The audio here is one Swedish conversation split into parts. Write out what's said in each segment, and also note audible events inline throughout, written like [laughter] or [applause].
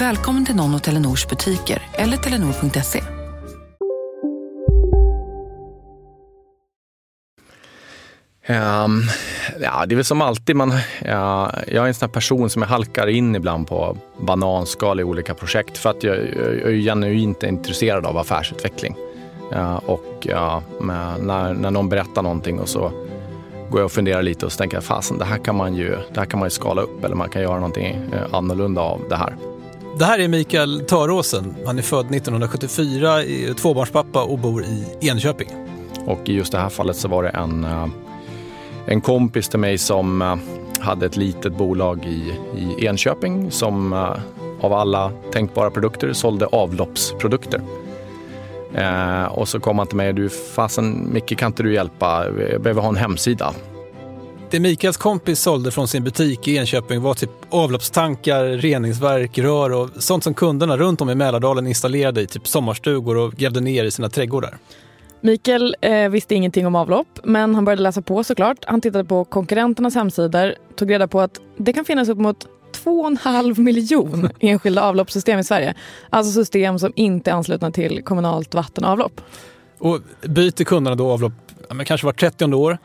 Välkommen till någon av Telenors butiker eller telenor.se. Um, ehm, ja, det är väl som alltid. Man, ja, jag är en sån här person som jag halkar in ibland på bananskal i olika projekt för att jag, jag är genuint intresserad av affärsutveckling. Ja, och ja, när, när någon berättar någonting och så går jag och funderar lite och så tänker jag fasen det här kan man ju, det här kan man ju skala upp eller man kan göra någonting eh, annorlunda av det här. Det här är Mikael Töråsen. Han är född 1974, är tvåbarnspappa och bor i Enköping. Och i just det här fallet så var det en, eh, en kompis till mig som eh, hade ett litet bolag i, i Enköping som eh, av alla tänkbara produkter sålde avloppsprodukter. Eh, och så kom han till mig och du, fasen Micke kan inte du hjälpa? Jag behöver ha en hemsida. Det Mikaels kompis sålde från sin butik i Enköping var typ avloppstankar, reningsverk, rör och sånt som kunderna runt om i Mälardalen installerade i typ sommarstugor och grävde ner i sina trädgårdar. Mikael eh, visste ingenting om avlopp, men han började läsa på såklart. Han tittade på konkurrenternas hemsidor, tog reda på att det kan finnas upp mot 2,5 miljon [laughs] enskilda avloppssystem i Sverige. Alltså system som inte är anslutna till kommunalt vatten och byter kunderna då avlopp ja, kanske var 30 år,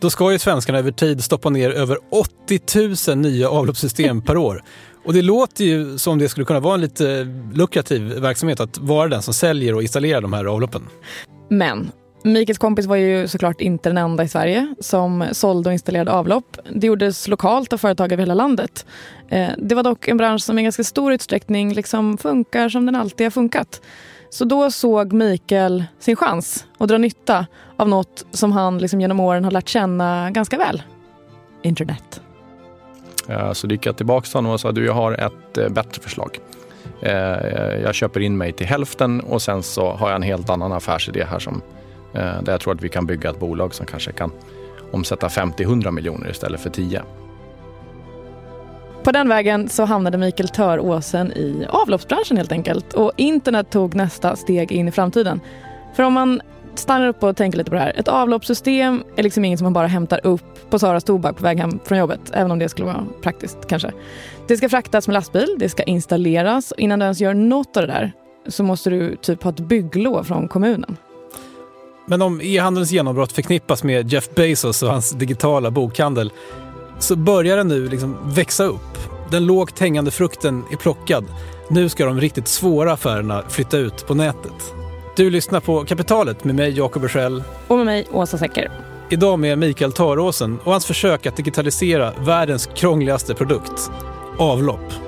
då ska ju svenskarna över tid stoppa ner över 80 000 nya avloppssystem per år. Och det låter ju som det skulle kunna vara en lite lukrativ verksamhet att vara den som säljer och installerar de här avloppen. Men Mikaels kompis var ju såklart inte den enda i Sverige som sålde och installerade avlopp. Det gjordes lokalt av företag över hela landet. Eh, det var dock en bransch som i ganska stor utsträckning liksom funkar som den alltid har funkat. Så då såg Mikael sin chans att dra nytta av något som han liksom genom åren har lärt känna ganska väl. Internet. Så gick jag tillbaka till honom och sa du jag har ett eh, bättre förslag. Eh, jag köper in mig till hälften och sen så har jag en helt annan affärsidé här som eh, där jag tror att vi kan bygga ett bolag som kanske kan omsätta 50-100 miljoner istället för 10. På den vägen så hamnade Mikael Töråsen i avloppsbranschen helt enkelt och internet tog nästa steg in i framtiden. För om man stannar upp och tänker lite på det här. Ett avloppssystem är liksom inget som man bara hämtar upp på Saras tobak på väg hem från jobbet, även om det skulle vara praktiskt kanske. Det ska fraktas med lastbil, det ska installeras. Innan du ens gör något av det där så måste du typ ha ett bygglov från kommunen. Men om e-handelns genombrott förknippas med Jeff Bezos och hans digitala bokhandel så börjar den nu liksom växa upp. Den lågt hängande frukten är plockad. Nu ska de riktigt svåra affärerna flytta ut på nätet. Du lyssnar på Kapitalet med mig Jakob Bursell. Och med mig Åsa Secker. Idag med Mikael Taråsen och hans försök att digitalisera världens krångligaste produkt, avlopp.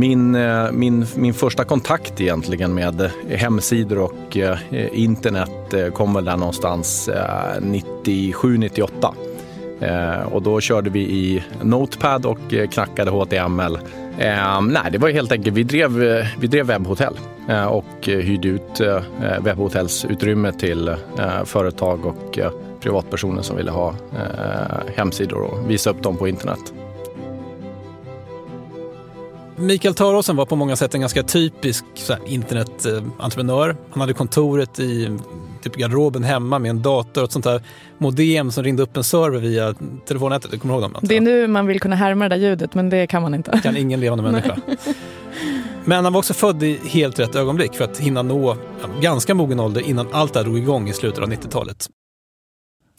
Min, eh, min, min första kontakt egentligen med hemsidor och eh, internet eh, kom väl där någonstans 97-98. Och då körde vi i Notepad och knackade HTML. nej, det var helt enkelt, vi drev, vi drev webbhotell och hyrde ut webbhotellsutrymme till företag och privatpersoner som ville ha hemsidor och visa upp dem på internet. Mikael Taråsen var på många sätt en ganska typisk internetentreprenör. Han hade kontoret i typ garderoben hemma med en dator och ett sånt där modem som ringde upp en server via telefonnätet. Du kommer ihåg dem? Det är nu man vill kunna härma det där ljudet, men det kan man inte. kan ingen levande människa. Men han var också född i helt rätt ögonblick för att hinna nå ganska mogen ålder innan allt det här drog igång i slutet av 90-talet.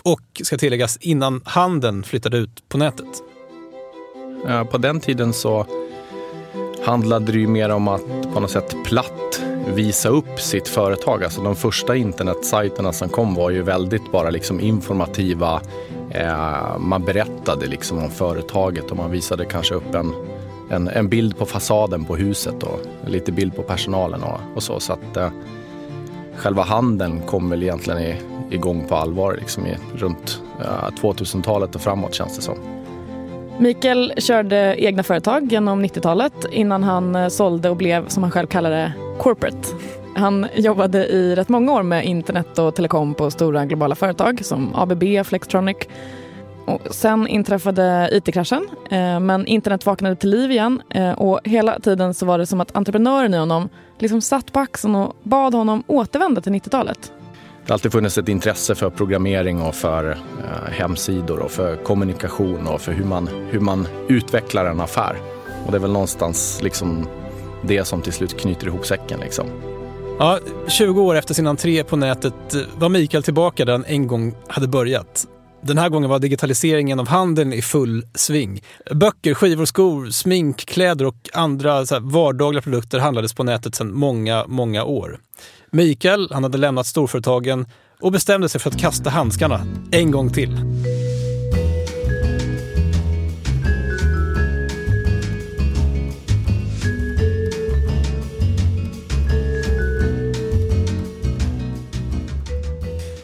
Och ska tilläggas innan handeln flyttade ut på nätet. På den tiden så handlade det ju mer om att på något sätt platt visa upp sitt företag. Alltså de första internetsajterna som kom var ju väldigt bara liksom informativa. Eh, man berättade liksom om företaget och man visade kanske upp en, en, en, bild på fasaden på huset och lite bild på personalen och, och så. Så att eh, själva handeln kom väl egentligen i, igång på allvar liksom i, runt eh, 2000-talet och framåt känns det som. Mikael körde egna företag genom 90-talet innan han eh, sålde och blev, som han själv kallade det, corporate. Han jobbade i rätt många år med internet och telekom på stora globala företag som ABB, Flextronic. Och sen inträffade IT-kraschen, eh, men internet vaknade till liv igen eh, och hela tiden så var det som att entreprenören i honom liksom satt på axeln och bad honom återvända till 90-talet. Det har alltid funnits ett intresse för programmering och för eh, hemsidor och för kommunikation och för hur man, hur man utvecklar en affär. Och det är väl någonstans liksom det som till slut knyter ihop säcken. Liksom. Ja, 20 år efter sin entré på nätet var Mikael tillbaka där han en gång hade börjat. Den här gången var digitaliseringen av handeln i full sving. Böcker, skivor, skor, smink, kläder och andra så vardagliga produkter handlades på nätet sedan många, många år. Mikael, han hade lämnat storföretagen och bestämde sig för att kasta handskarna en gång till.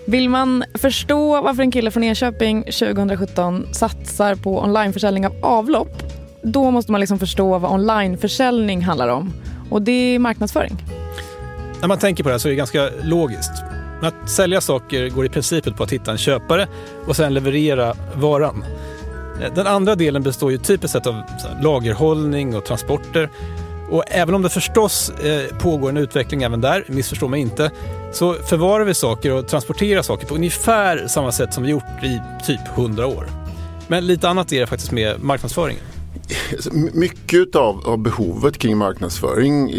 Vill man förstå varför en kille från Enköping 2017 satsar på onlineförsäljning av avlopp, då måste man liksom förstå vad onlineförsäljning handlar om. Och det är marknadsföring. När man tänker på det här så är det ganska logiskt. Att sälja saker går i princip ut på att hitta en köpare och sen leverera varan. Den andra delen består ju typiskt sett av lagerhållning och transporter. Och även om det förstås eh, pågår en utveckling även där, missförstå mig inte, så förvarar vi saker och transporterar saker på ungefär samma sätt som vi gjort i typ 100 år. Men lite annat är det faktiskt med marknadsföringen. Mycket av, av, behovet kring marknadsföring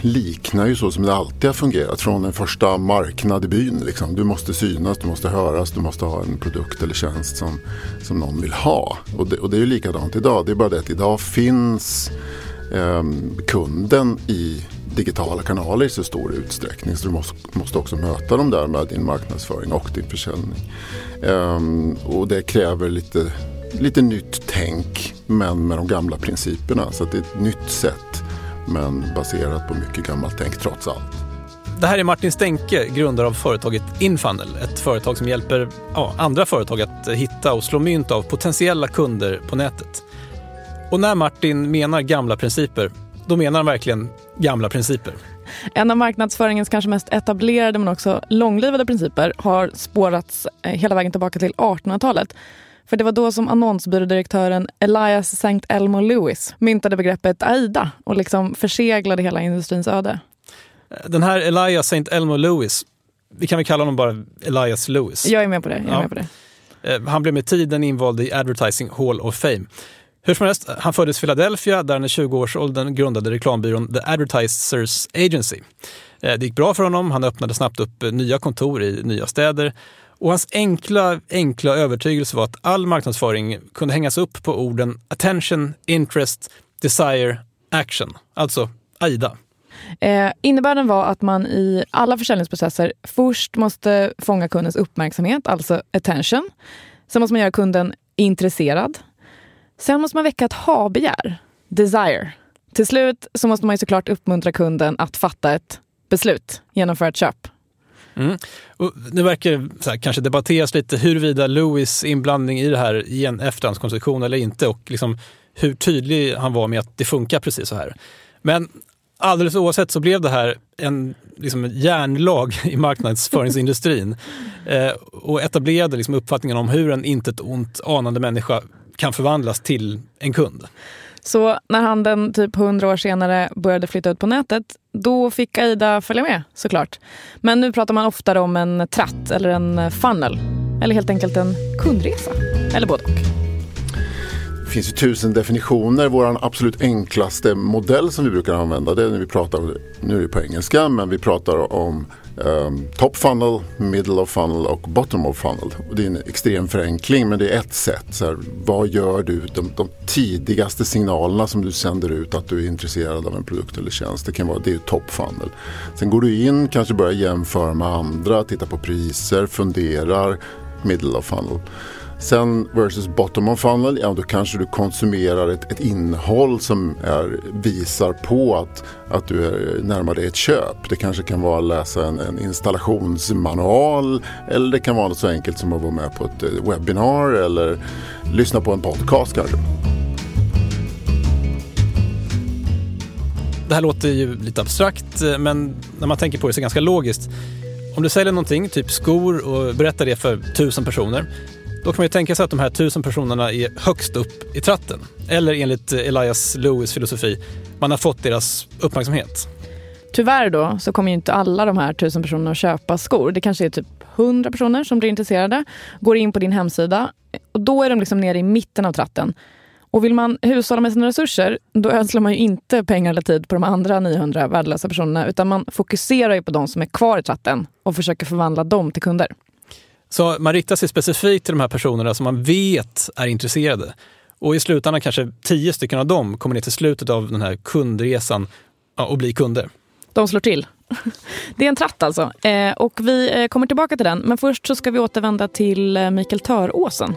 liknar ju så som det alltid har fungerat från en första marknad i byn. Liksom. Du måste synas, du måste höras, du måste ha en produkt eller tjänst som, som någon vill ha. Och det, och det är ju likadant idag. Det är bara det att idag finns eh, kunden i digitala kanaler i så stor utsträckning. Så du måste, måste också möta dem där med din marknadsföring och din försäljning. Ehm, och det kräver lite lite nytt tänk men med de gamla principerna. Så det är ett nytt sätt men baserat på mycket gammalt tänk trots allt. Det här är Martin Stenke, grundare av företaget Infunnel. Ett företag som hjälper ja, andra företag att hitta och slå mynt av potentiella kunder på nätet. Och när Martin menar gamla principer, då menar han verkligen gamla principer. En av marknadsföringens kanske mest etablerade men också långlivade principer har spårats eh, hela vägen tillbaka till 1800-talet. För det var då som annonsbyrådirektören Elias St. Elmo Lewis myntade begreppet AIDA och liksom förseglade hela industrins öde. Den här Elias St. Elmo Lewis, vi kan väl kalla honom bara Elias Lewis. Jag är med på det. Jag är Ja. med på det. Eh, Han blev med tiden invald i Advertising Hall of Fame. Hur som helst, han föddes i Philadelphia där han i 20-årsåldern grundade reklambyrån The Advertisers Agency. Eh, det gick bra för honom, han öppnade snabbt upp eh, nya kontor i nya städer och hans enkla, enkla övertygelse var att all marknadsföring kunde hängas upp på orden attention, interest, desire, action. Alltså AIDA. Eh, innebörden var att man i alla försäljningsprocesser först måste fånga kundens uppmärksamhet, alltså attention. Sen måste man göra kunden intresserad. Sen måste man väcka ett ha-begär, desire. Till slut så måste man ju såklart uppmuntra kunden att fatta ett beslut, genomföra ett köp. Mm. Och det verkar så här, kanske debatteras lite huruvida Lewis inblandning i det här i en efterhandskonstruktion eller inte och liksom hur tydlig han var med att det funkar precis så här. Men alldeles oavsett så blev det här en liksom, järnlag i marknadsföringsindustrin [laughs] eh, och etablerade liksom, uppfattningen om hur en intet ont anande människa kan förvandlas till en kund. Så när handeln typ 100 år senare började flytta ut på nätet, då fick Aida följa med såklart. Men nu pratar man oftare om en tratt eller en funnel. Eller helt enkelt en kundresa. Eller både och. Det finns ju tusen definitioner. Vår absolut enklaste modell som vi brukar använda det är när vi pratar, nu är det på engelska, men vi pratar om um, top funnel, middle of funnel och bottom of funnel. Och det är en extrem förenkling men det är ett sätt. Så här, vad gör du? De, de tidigaste signalerna som du sänder ut att du är intresserad av en produkt eller tjänst. Det kan vara, det är ju top funnel. Sen går du in, kanske börjar jämföra med andra, titta på priser, funderar, middle of funnel. Sen versus bottom of funnel, ja då kanske du konsumerar ett, ett innehåll som är, visar på att, att du är närmare dig ett köp. Det kanske kan vara att läsa en, en installationsmanual eller det kan vara något så enkelt som att vara med på ett eh, webbinar eller lyssna på en podcast kanske. Det här låter ju lite abstrakt, eh, men när man tänker på det så är det ganska logiskt. Om du säljer någonting, typ skor, och berättar det för tusen personer, då kan man ju tänka sig att de här tusen personerna är högst upp i tratten. Eller enligt Elias Lewis filosofi, man har fått deras uppmärksamhet. Tyvärr då så kommer ju inte alla de här tusen personerna att köpa skor. Det kanske är typ 100 personer som blir intresserade, går in på din hemsida och då är de liksom nere i mitten av tratten. Och vill man hushålla med sina resurser, då ödslar man ju inte pengar eller tid på de andra 900 värdelösa personerna, utan man fokuserar ju på de som är kvar i tratten och försöker förvandla dem till kunder. Så man riktar sig specifikt till de här personerna som man vet är intresserade. Och i slutändan kanske tio stycken av dem kommer ner till slutet av den här kundresan ja, och blir kunder. De slår till. [laughs] Det är en tratt alltså. Eh, och vi eh, kommer tillbaka till den. Men först så ska vi återvända till eh, Mikael Töråsen.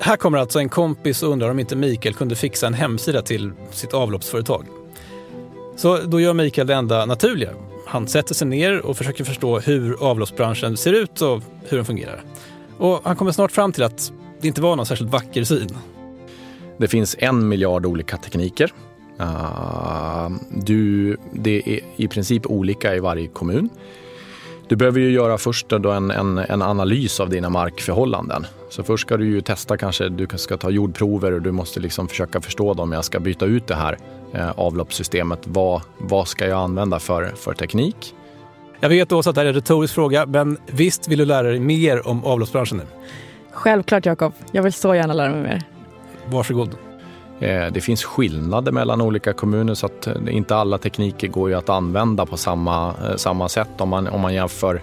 Här kommer alltså en kompis och undrar om inte Mikael kunde fixa en hemsida till sitt avloppsföretag. Så då gör Mikael det enda naturliga. Han sätter sig ner och försöker förstå hur avloppsbranschen ser ut och hur den fungerar. Och han kommer snart fram till att det inte var någon särskilt vacker syn. Det finns en miljard olika tekniker. Uh, du, det är i princip olika i varje kommun. Du behöver ju göra först då en, en, en analys av dina markförhållanden. Så först ska du ju testa kanske, du ska ta jordprover och du måste liksom försöka förstå dem. Jag ska byta ut det här avloppssystemet. Vad, vad ska jag använda för, för teknik? Jag vet Åsa att det här är en retorisk fråga, men visst vill du lära dig mer om avloppsbranschen nu? Självklart Jakob, jag vill så gärna lära mig mer. Varsågod. Eh, det finns skillnader mellan olika kommuner så att eh, inte alla tekniker går ju att använda på samma, eh, samma sätt. Om man, om man jämför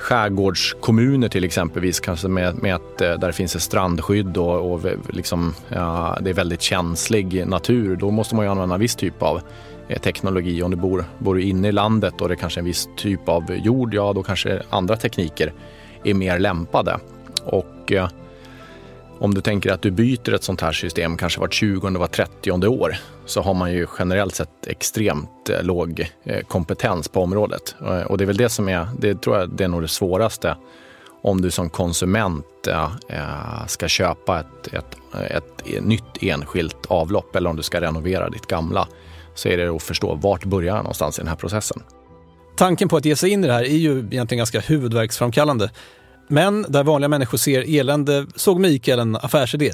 skärgårdskommuner till exempelvis, kanske med, med att eh, där det finns ett strandskydd och, och liksom, ja, det är väldigt känslig natur, då måste man ju använda en viss typ av eh, teknologi. Om du bor, bor inne i landet och det är kanske är en viss typ av jord, ja då kanske andra tekniker är mer lämpade. Och eh, om du tänker att du byter ett sånt här system kanske vart 20 var 30 år så har man ju generellt sett extremt eh, låg eh, kompetens på området. Eh, och det är väl det som är, det tror jag det är nog det svåraste om du som konsument ska köpa ett, ett, ett nytt enskilt avlopp eller om du ska renovera ditt gamla så är det att förstå vart börjar jag någonstans i den här processen. Tanken på att ge sig in i det här är ju egentligen ganska huvudvärksframkallande. Men där vanliga människor ser elände såg Mikael en affärsidé.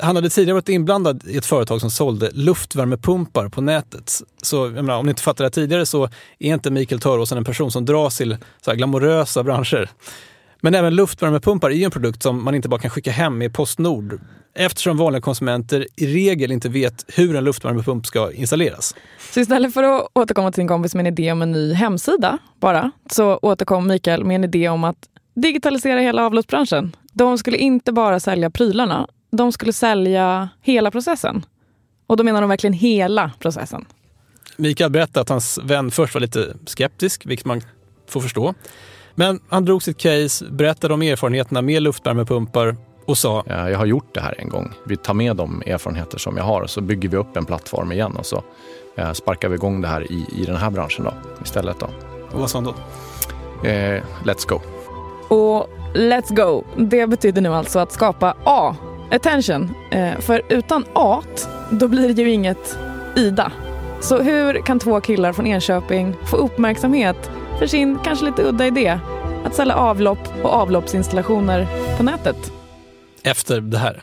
Han hade tidigare varit inblandad i ett företag som sålde luftvärmepumpar på nätet. Så menar, om ni inte fattade det tidigare så är inte Mikael Töråsen en person som dras till så här glamorösa branscher. Men även luftvärmepumpar är ju en produkt som man inte bara kan skicka hem med Postnord eftersom vanliga konsumenter i regel inte vet hur en luftvärmepump ska installeras. Så istället för att återkomma till sin kompis med en idé om en ny hemsida bara, så återkom Mikael med en idé om att digitalisera hela avloppsbranschen. De skulle inte bara sälja prylarna, de skulle sälja hela processen. Och då menar de verkligen hela processen. Mikael berättade att hans vän först var lite skeptisk, vilket man får förstå. Men han drog sitt case, berättade om erfarenheterna med luftvärmepumpar och sa Jag har gjort det här en gång. Vi tar med de erfarenheter som jag har och så bygger vi upp en plattform igen och så eh, sparkar vi igång det här i, i den här branschen då, istället. Då. Och vad sa han då? Eh, let's go. Och let's go, det betyder nu alltså att skapa A, attention. Eh, för utan A, då blir det ju inget Ida. Så hur kan två killar från Enköping få uppmärksamhet för sin kanske lite udda idé att sälja avlopp och avloppsinstallationer på nätet? Efter det här.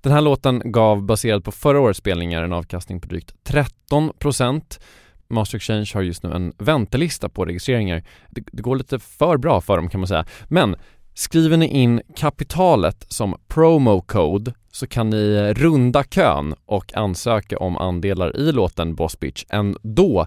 Den här låten gav, baserat på förra årets spelningar, en avkastning på drygt 13% Master Exchange har just nu en väntelista på registreringar. Det, det, går lite för bra för dem kan man säga. Men skriver ni in kapitalet som promo code så kan ni runda kön och ansöka om andelar i låten Boss Bitch ändå.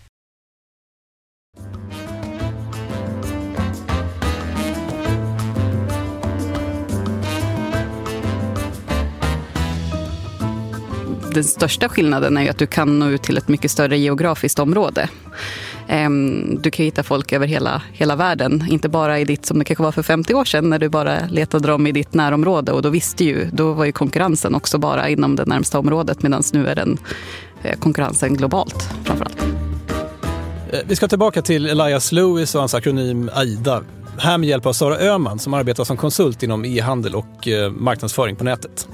Den största skillnaden är ju att du kan nå ut till ett mycket större geografiskt område. Ehm, du kan hitta folk över hela, hela världen, inte bara i ditt, som det kanske var för 50 år sedan, när du bara letade dem i ditt närområde. Och då visste ju, då var ju konkurrensen också bara inom det närmsta området, medan nu är den eh, konkurrensen globalt framförallt. Eh, vi ska tillbaka till Elias Lewis och hans akronym AIDA. Här med hjälp av Sara Öhman som arbetar som konsult inom e-handel och eh, marknadsföring på nätet.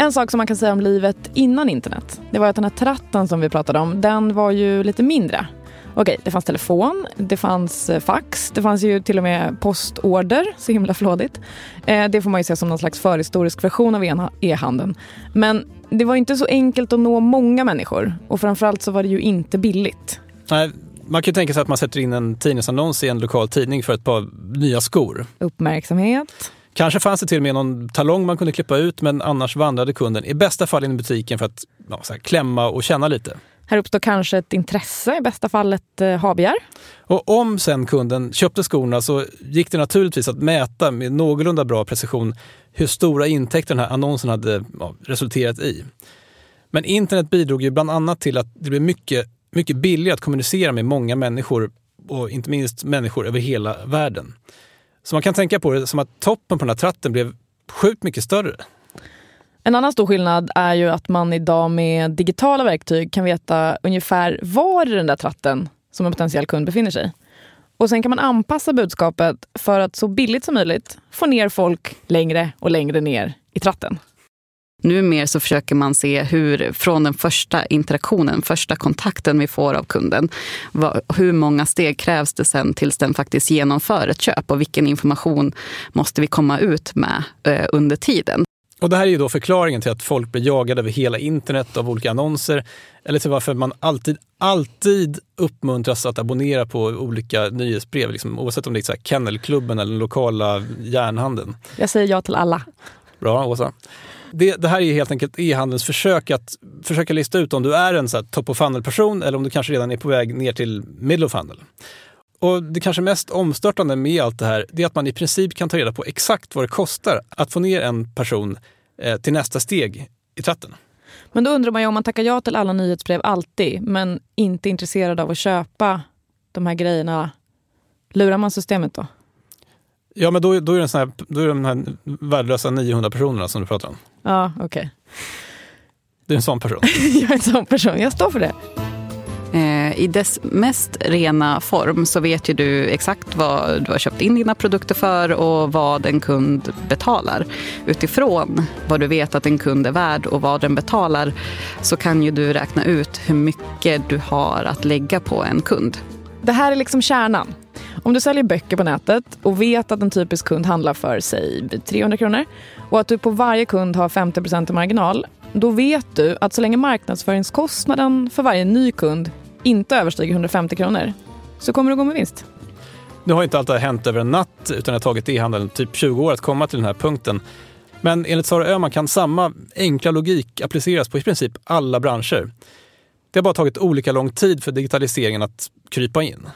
En sak som man kan säga om livet innan internet, det var att den här tratten som vi pratade om, den var ju lite mindre. Okej, det fanns telefon, det fanns eh, fax, det fanns ju till och med postorder, så himla flådigt. Eh, det får man ju se som någon slags förhistorisk version av e-handeln. Men det var inte så enkelt att nå många människor och framförallt så var det ju inte billigt. Nej, man kan ju tänka sig att man sätter in en tidningsannons i en lokal tidning för ett par nya skor. Uppmärksamhet. Kanske fanns det till och med någon talong man kunde klippa ut men annars vandrade kunden i bästa fall in i butiken för att ja, här, klämma och känna lite. Här uppstår kanske ett intresse, i bästa fall ett eh, habegär. Och om sen kunden köpte skorna så gick det naturligtvis att mäta med någorlunda bra precision hur stora intäkter den här annonsen hade ja, resulterat i. Men internet bidrog ju bland annat till att det blev mycket, mycket billigare att kommunicera med många människor och inte minst människor över hela världen. Så man kan tänka på det som att toppen på den här tratten blev sjukt mycket större. En annan stor skillnad är ju att man idag med digitala verktyg kan veta ungefär var i den där tratten som en potentiell kund befinner sig. Och sen kan man anpassa budskapet för att så billigt som möjligt få ner folk längre och längre ner i tratten. Numer så försöker man se hur, från den första interaktionen, första kontakten vi får av kunden, hur många steg krävs det sen tills den faktiskt genomför ett köp och vilken information måste vi komma ut med eh, under tiden. Och det här är ju då förklaringen till att folk blir jagade över hela internet av olika annonser. Eller till varför man alltid, alltid uppmuntras att abonnera på olika nyhetsbrev. Liksom, oavsett om det är så här Kennelklubben eller den lokala järnhandeln. Jag säger ja till alla. Bra, Åsa. Det, det här är helt enkelt e-handelns försök att försöka lista ut om du är en så top of funnel-person eller om du kanske redan är på väg ner till middle of funnel. Och det kanske mest omstörtande med allt det här är att man i princip kan ta reda på exakt vad det kostar att få ner en person eh, till nästa steg i tratten. Men då undrar man ju om man tackar ja till alla nyhetsbrev alltid men inte är intresserad av att köpa de här grejerna. Lurar man systemet då? Ja, men då, då, är det sån här, då är det de här värdelösa 900 personerna som du pratar om. Ja, okej. Okay. Du är en sån person? [laughs] jag är en sån person. Jag står för det. Eh, I dess mest rena form så vet ju du exakt vad du har köpt in dina produkter för och vad en kund betalar. Utifrån vad du vet att en kund är värd och vad den betalar så kan ju du räkna ut hur mycket du har att lägga på en kund. Det här är liksom kärnan. Om du säljer böcker på nätet och vet att en typisk kund handlar för säg 300 kronor och att du på varje kund har 50 i marginal då vet du att så länge marknadsföringskostnaden för varje ny kund inte överstiger 150 kronor så kommer du gå med vinst. Nu har inte allt det här hänt över en natt utan det har tagit e-handeln typ 20 år att komma till den här punkten. Men enligt Sara Öhman kan samma enkla logik appliceras på i princip alla branscher. Det har bara tagit olika lång tid för digitaliseringen att krypa in.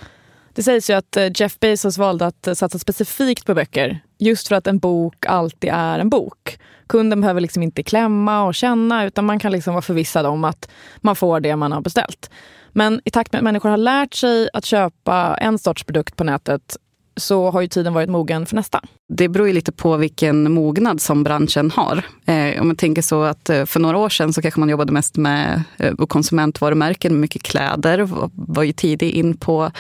Det sägs ju att eh, Jeff Bezos valde att eh, satsa specifikt på böcker just för att en bok alltid är en bok. Kunden behöver liksom inte klämma och känna utan man kan liksom vara förvissad om att man får det man har beställt. Men i takt med att människor har lärt sig att köpa en sorts produkt på nätet så har ju tiden varit mogen för nästa. Det beror ju lite på vilken mognad som branschen har. Eh, om man tänker så att eh, för några år sedan så kanske man jobbade mest med eh, konsumentvarumärken, mycket kläder, var, var ju tidig in på,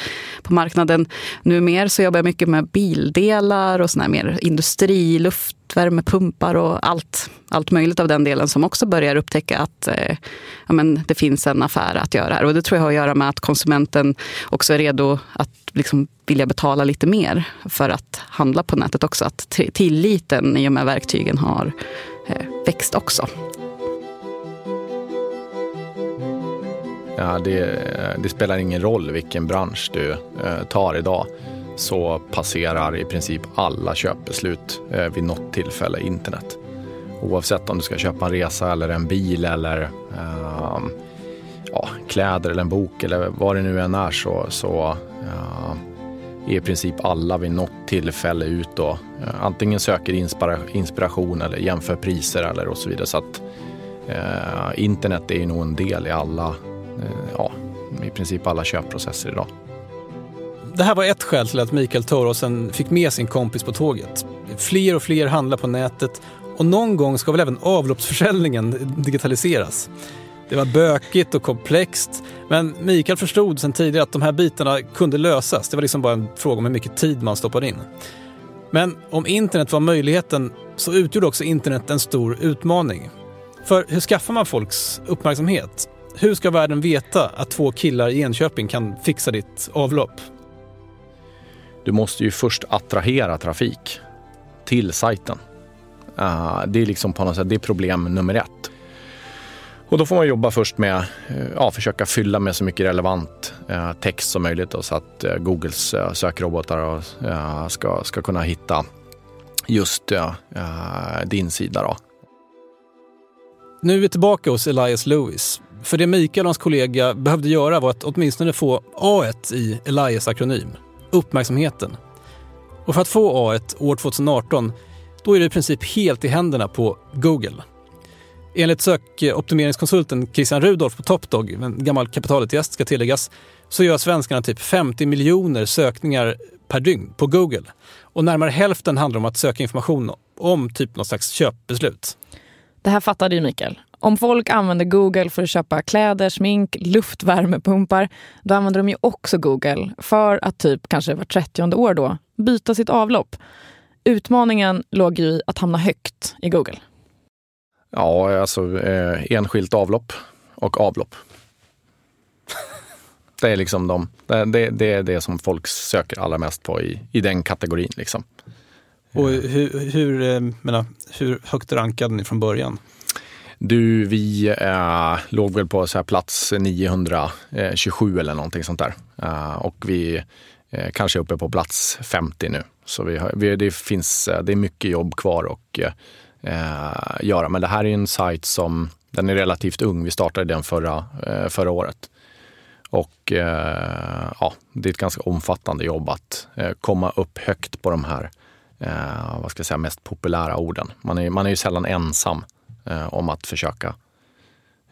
på marknaden. Numer så jobbar jag mycket med bildelar och såna mer industri, luftvärmepumpar och allt, allt möjligt av den delen som också börjar upptäcka att eh, ja, men det finns en affär att göra här. Och det tror jag har att göra med att konsumenten också är redo att liksom vilja betala lite mer för att handla på nätet också. Att tilliten i och med verktygen har eh, växt också. Ja, det, det, spelar ingen roll vilken bransch du eh, tar idag så passerar i princip alla köpbeslut eh, vid något tillfälle internet. oavsett om du ska köpa en resa eller en bil eller eh, ja, kläder eller en bok eller vad det nu än är så, så eh, är i princip alla vid något tillfälle ut och eh, antingen söker inspiration eller jämför priser eller och så vidare. Så att eh, internet är ju nog en del i alla, eh, ja, i princip alla köpprocesser idag. Det här var ett skäl till att Mikael Torosen fick med sin kompis på tåget. Fler och fler handlar på nätet och någon gång ska väl även avloppsförsäljningen digitaliseras. Det var bökigt och komplext, men Mikael förstod sedan tidigare att de här bitarna kunde lösas. Det var liksom bara en fråga om hur mycket tid man stoppade in. Men om internet var möjligheten så utgjorde också internet en stor utmaning. För hur skaffar man folks uppmärksamhet? Hur ska världen veta att två killar i Enköping kan fixa ditt avlopp? Du måste ju först attrahera trafik till sajten. Ah, det är liksom på något sätt det är problem nummer ett. Och då får man jobba först med att ja, försöka fylla med så mycket relevant eh, text som möjligt då, så att eh, Googles eh, sökrobotar ska, ska kunna hitta just din sida. Då. Nu är vi tillbaka hos Elias Lewis. För det Mikael och hans kollega behövde göra var att åtminstone få A1 i Elias akronym, uppmärksamheten. Och för att få A1 år 2018, då är det i princip helt i händerna på Google. Enligt sökoptimeringskonsulten Christian Rudolf på Topdog, en gammal kapitalet-gäst ska tilläggas, så gör svenskarna typ 50 miljoner sökningar per dygn på Google. Och närmare hälften handlar om att söka information om typ något slags köpbeslut. Det här fattade ju Mikael. Om folk använder Google för att köpa kläder, smink, luftvärmepumpar, då använder de ju också Google för att typ kanske var 30 år då byta sitt avlopp. Utmaningen låg ju i att hamna högt i Google. Ja, alltså eh, enskilt avlopp och avlopp. det är liksom de, det, det, är det som folk söker allra mest på i, i den kategorin. Liksom. Och hur, hur, eh, menar, hur högt rankade ni från början? Du, vi eh, låg väl på så här plats 927 eller någonting sånt där. Eh, och vi eh, kanske är uppe på plats 50 nu. Så vi har, vi, det, finns, eh, det är mycket jobb kvar att eh, göra. Men det här är en sajt som den är relativt ung. Vi startade den förra, eh, förra året. Och eh, ja, det är ett ganska omfattande jobb att eh, komma upp högt på de här eh, vad ska jag säga, mest populära orden. Man är, man är ju sällan ensam eh, om att försöka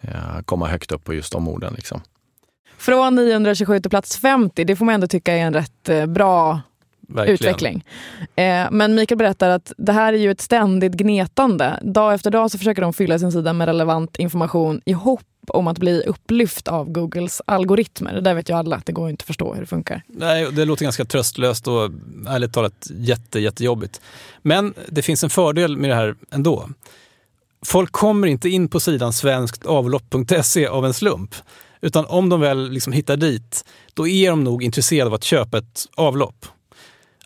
eh, komma högt upp på just de orden. Liksom. Från 927 till plats 50, det får man ändå tycka är en rätt bra Verkligen. utveckling. Eh, men Mikael berättar att det här är ju ett ständigt gnetande. Dag efter dag så försöker de fylla sin sida med relevant information i hopp om att bli upplyft av Googles algoritmer. Det där vet ju alla att det går inte att förstå hur det funkar. Nej, det låter ganska tröstlöst och ärligt talat jätte, jättejobbigt. Men det finns en fördel med det här ändå folk kommer inte in på sidan svensktavlopp.se av en slump. Utan om de väl liksom hittar dit, då är de nog intresserade av att köpa ett avlopp.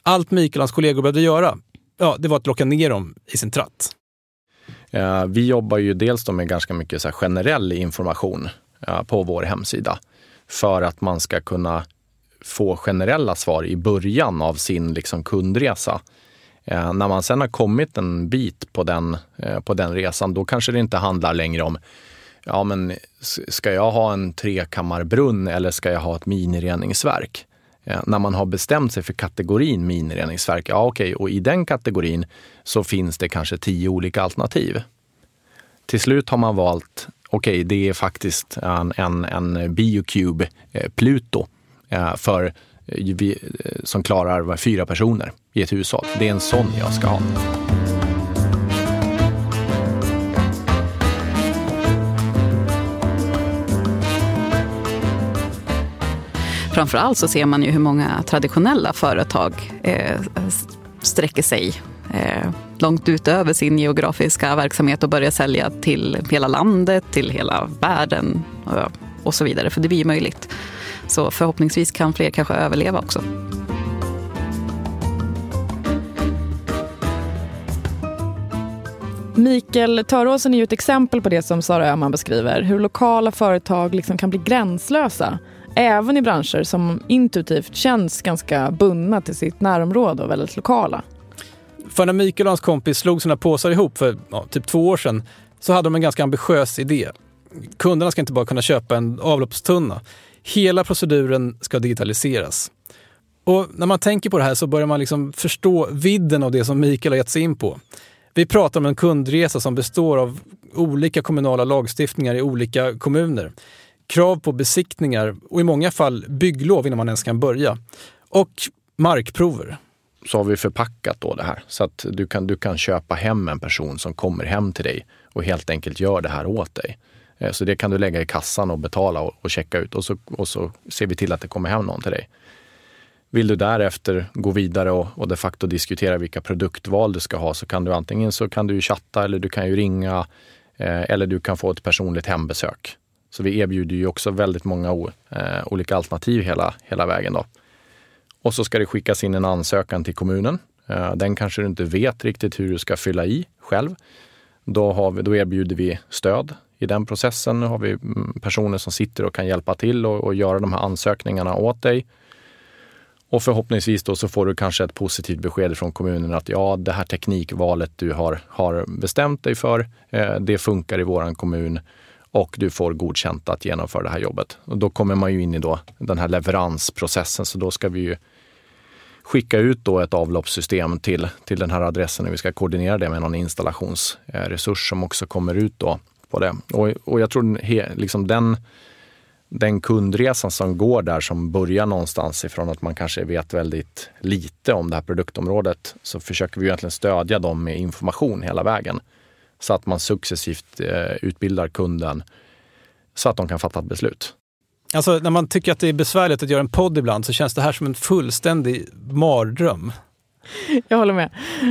Allt Mikael och hans kollegor behövde göra, ja, det var att locka ner dem i sin tratt. Eh, vi jobbar ju dels med ganska mycket så generell information eh, på vår hemsida för att man ska kunna få generella svar i början av sin liksom, kundresa. Eh, när man sen har kommit en bit på den, eh, på den resan, då kanske det inte handlar längre om ja men ska jag ha en trekammarbrunn eller ska jag ha ett minireningsverk? Eh, när man har bestämt sig för kategorin minireningsverk, ja okej, okay, och i den kategorin så finns det kanske tio olika alternativ. Till slut har man valt, okej, okay, det är faktiskt en, en, en Biocube eh, Pluto eh, för eh, eh som klarar fyra personer i ett hushåll. Det är en sån jag ska ha. Framförallt så ser man ju hur många traditionella företag eh, sträcker sig eh, långt utöver sin geografiska verksamhet och börjar sälja till hela landet, till hela världen och, och så vidare. För det blir ju möjligt. Så förhoppningsvis kan fler kanske överleva också. Mikael Töråsen är ju ett exempel på det som Sara Öhman beskriver. Hur lokala företag liksom kan bli gränslösa. Även i branscher som intuitivt känns ganska bundna till sitt närområde och väldigt lokala. För när Mikael och hans kompis slog sina påsar ihop för ja, typ två år sedan så hade de en ganska ambitiös idé. Kunderna ska inte bara kunna köpa en avloppstunna. Hela proceduren ska digitaliseras. Och när man tänker på det här så börjar man liksom förstå vidden av det som Mikael har gett sig in på. Vi pratar om en kundresa som består av olika kommunala lagstiftningar i olika kommuner. Krav på besiktningar och i många fall bygglov innan man ens kan börja. Och markprover. Så har vi förpackat då det här så att du kan, du kan köpa hem en person som kommer hem till dig och helt enkelt gör det här åt dig. Eh, så det kan du lägga i kassan och betala och, och checka ut och så, och så ser vi till att det kommer hem någon till dig. Vill du därefter gå vidare och, och de facto diskutera vilka produktval du ska ha så kan du antingen så kan du chatta eller du kan ju ringa eh, eller du kan få ett personligt hembesök. Så vi erbjuder ju också väldigt många o, eh, olika alternativ hela, hela vägen. Då. Och så ska det skickas in en ansökan till kommunen. Eh, den kanske du inte vet riktigt hur du ska fylla i själv. Då, har vi, då erbjuder vi stöd i den processen. Nu har vi mm, personer som sitter och kan hjälpa till och, och göra de här ansökningarna åt dig. Och förhoppningsvis då så får du kanske ett positivt besked från kommunen att ja, det här teknikvalet du har, har bestämt dig för, eh, det funkar i våran kommun och du får godkänt att genomföra det här jobbet. Och då kommer man ju in i då den här leveransprocessen, så då ska vi ju skicka ut då ett avloppssystem till, till den här adressen och vi ska koordinera det med någon installationsresurs som också kommer ut då på det. Och, och jag tror he, liksom den den kundresan som går där som börjar någonstans ifrån att man kanske vet väldigt lite om det här produktområdet så försöker vi egentligen stödja dem med information hela vägen. Så att man successivt eh, utbildar kunden så att de kan fatta ett beslut. Alltså när man tycker att det är besvärligt att göra en podd ibland så känns det här som en fullständig mardröm. Jag håller med.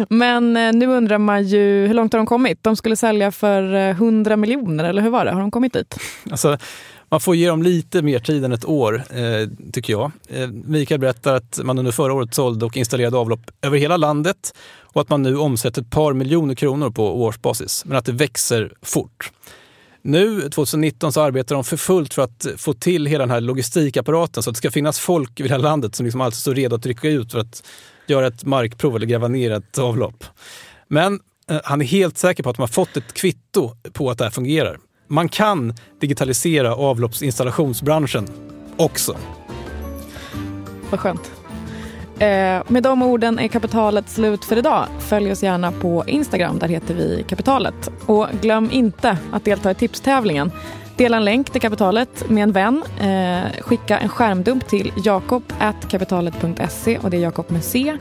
Men eh, nu undrar man ju hur långt har de kommit? De skulle sälja för 100 eh, miljoner, eller hur var det? Har de kommit dit? Alltså, man får ge dem lite mer tid än ett år, eh, tycker jag. Eh, Mikael berättar att man under förra året sålde och installerade avlopp över hela landet och att man nu omsätter ett par miljoner kronor på årsbasis, men att det växer fort. Nu, 2019, så arbetar de för fullt för att få till hela den här logistikapparaten så att det ska finnas folk i hela landet som liksom alltid står redo att rycka ut för att göra ett markprov eller gräva ner ett avlopp. Men eh, han är helt säker på att de har fått ett kvitto på att det här fungerar. Man kan digitalisera avloppsinstallationsbranschen också. Vad skönt. Eh, med de orden är kapitalet slut för idag. Följ oss gärna på Instagram, där heter vi Kapitalet. Och glöm inte att delta i tipstävlingen. Dela en länk till kapitalet med en vän. Eh, skicka en skärmdump till jakob.kapitalet.se och det är Jakob med C.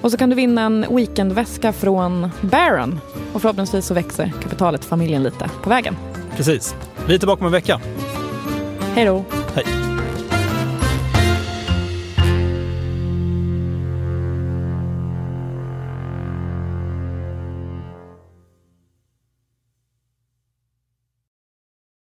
Och så kan du vinna en weekendväska från Baron. Och förhoppningsvis så växer kapitalet familjen lite på vägen. Precis. Vi är tillbaka om en vecka. Hej då. Hej.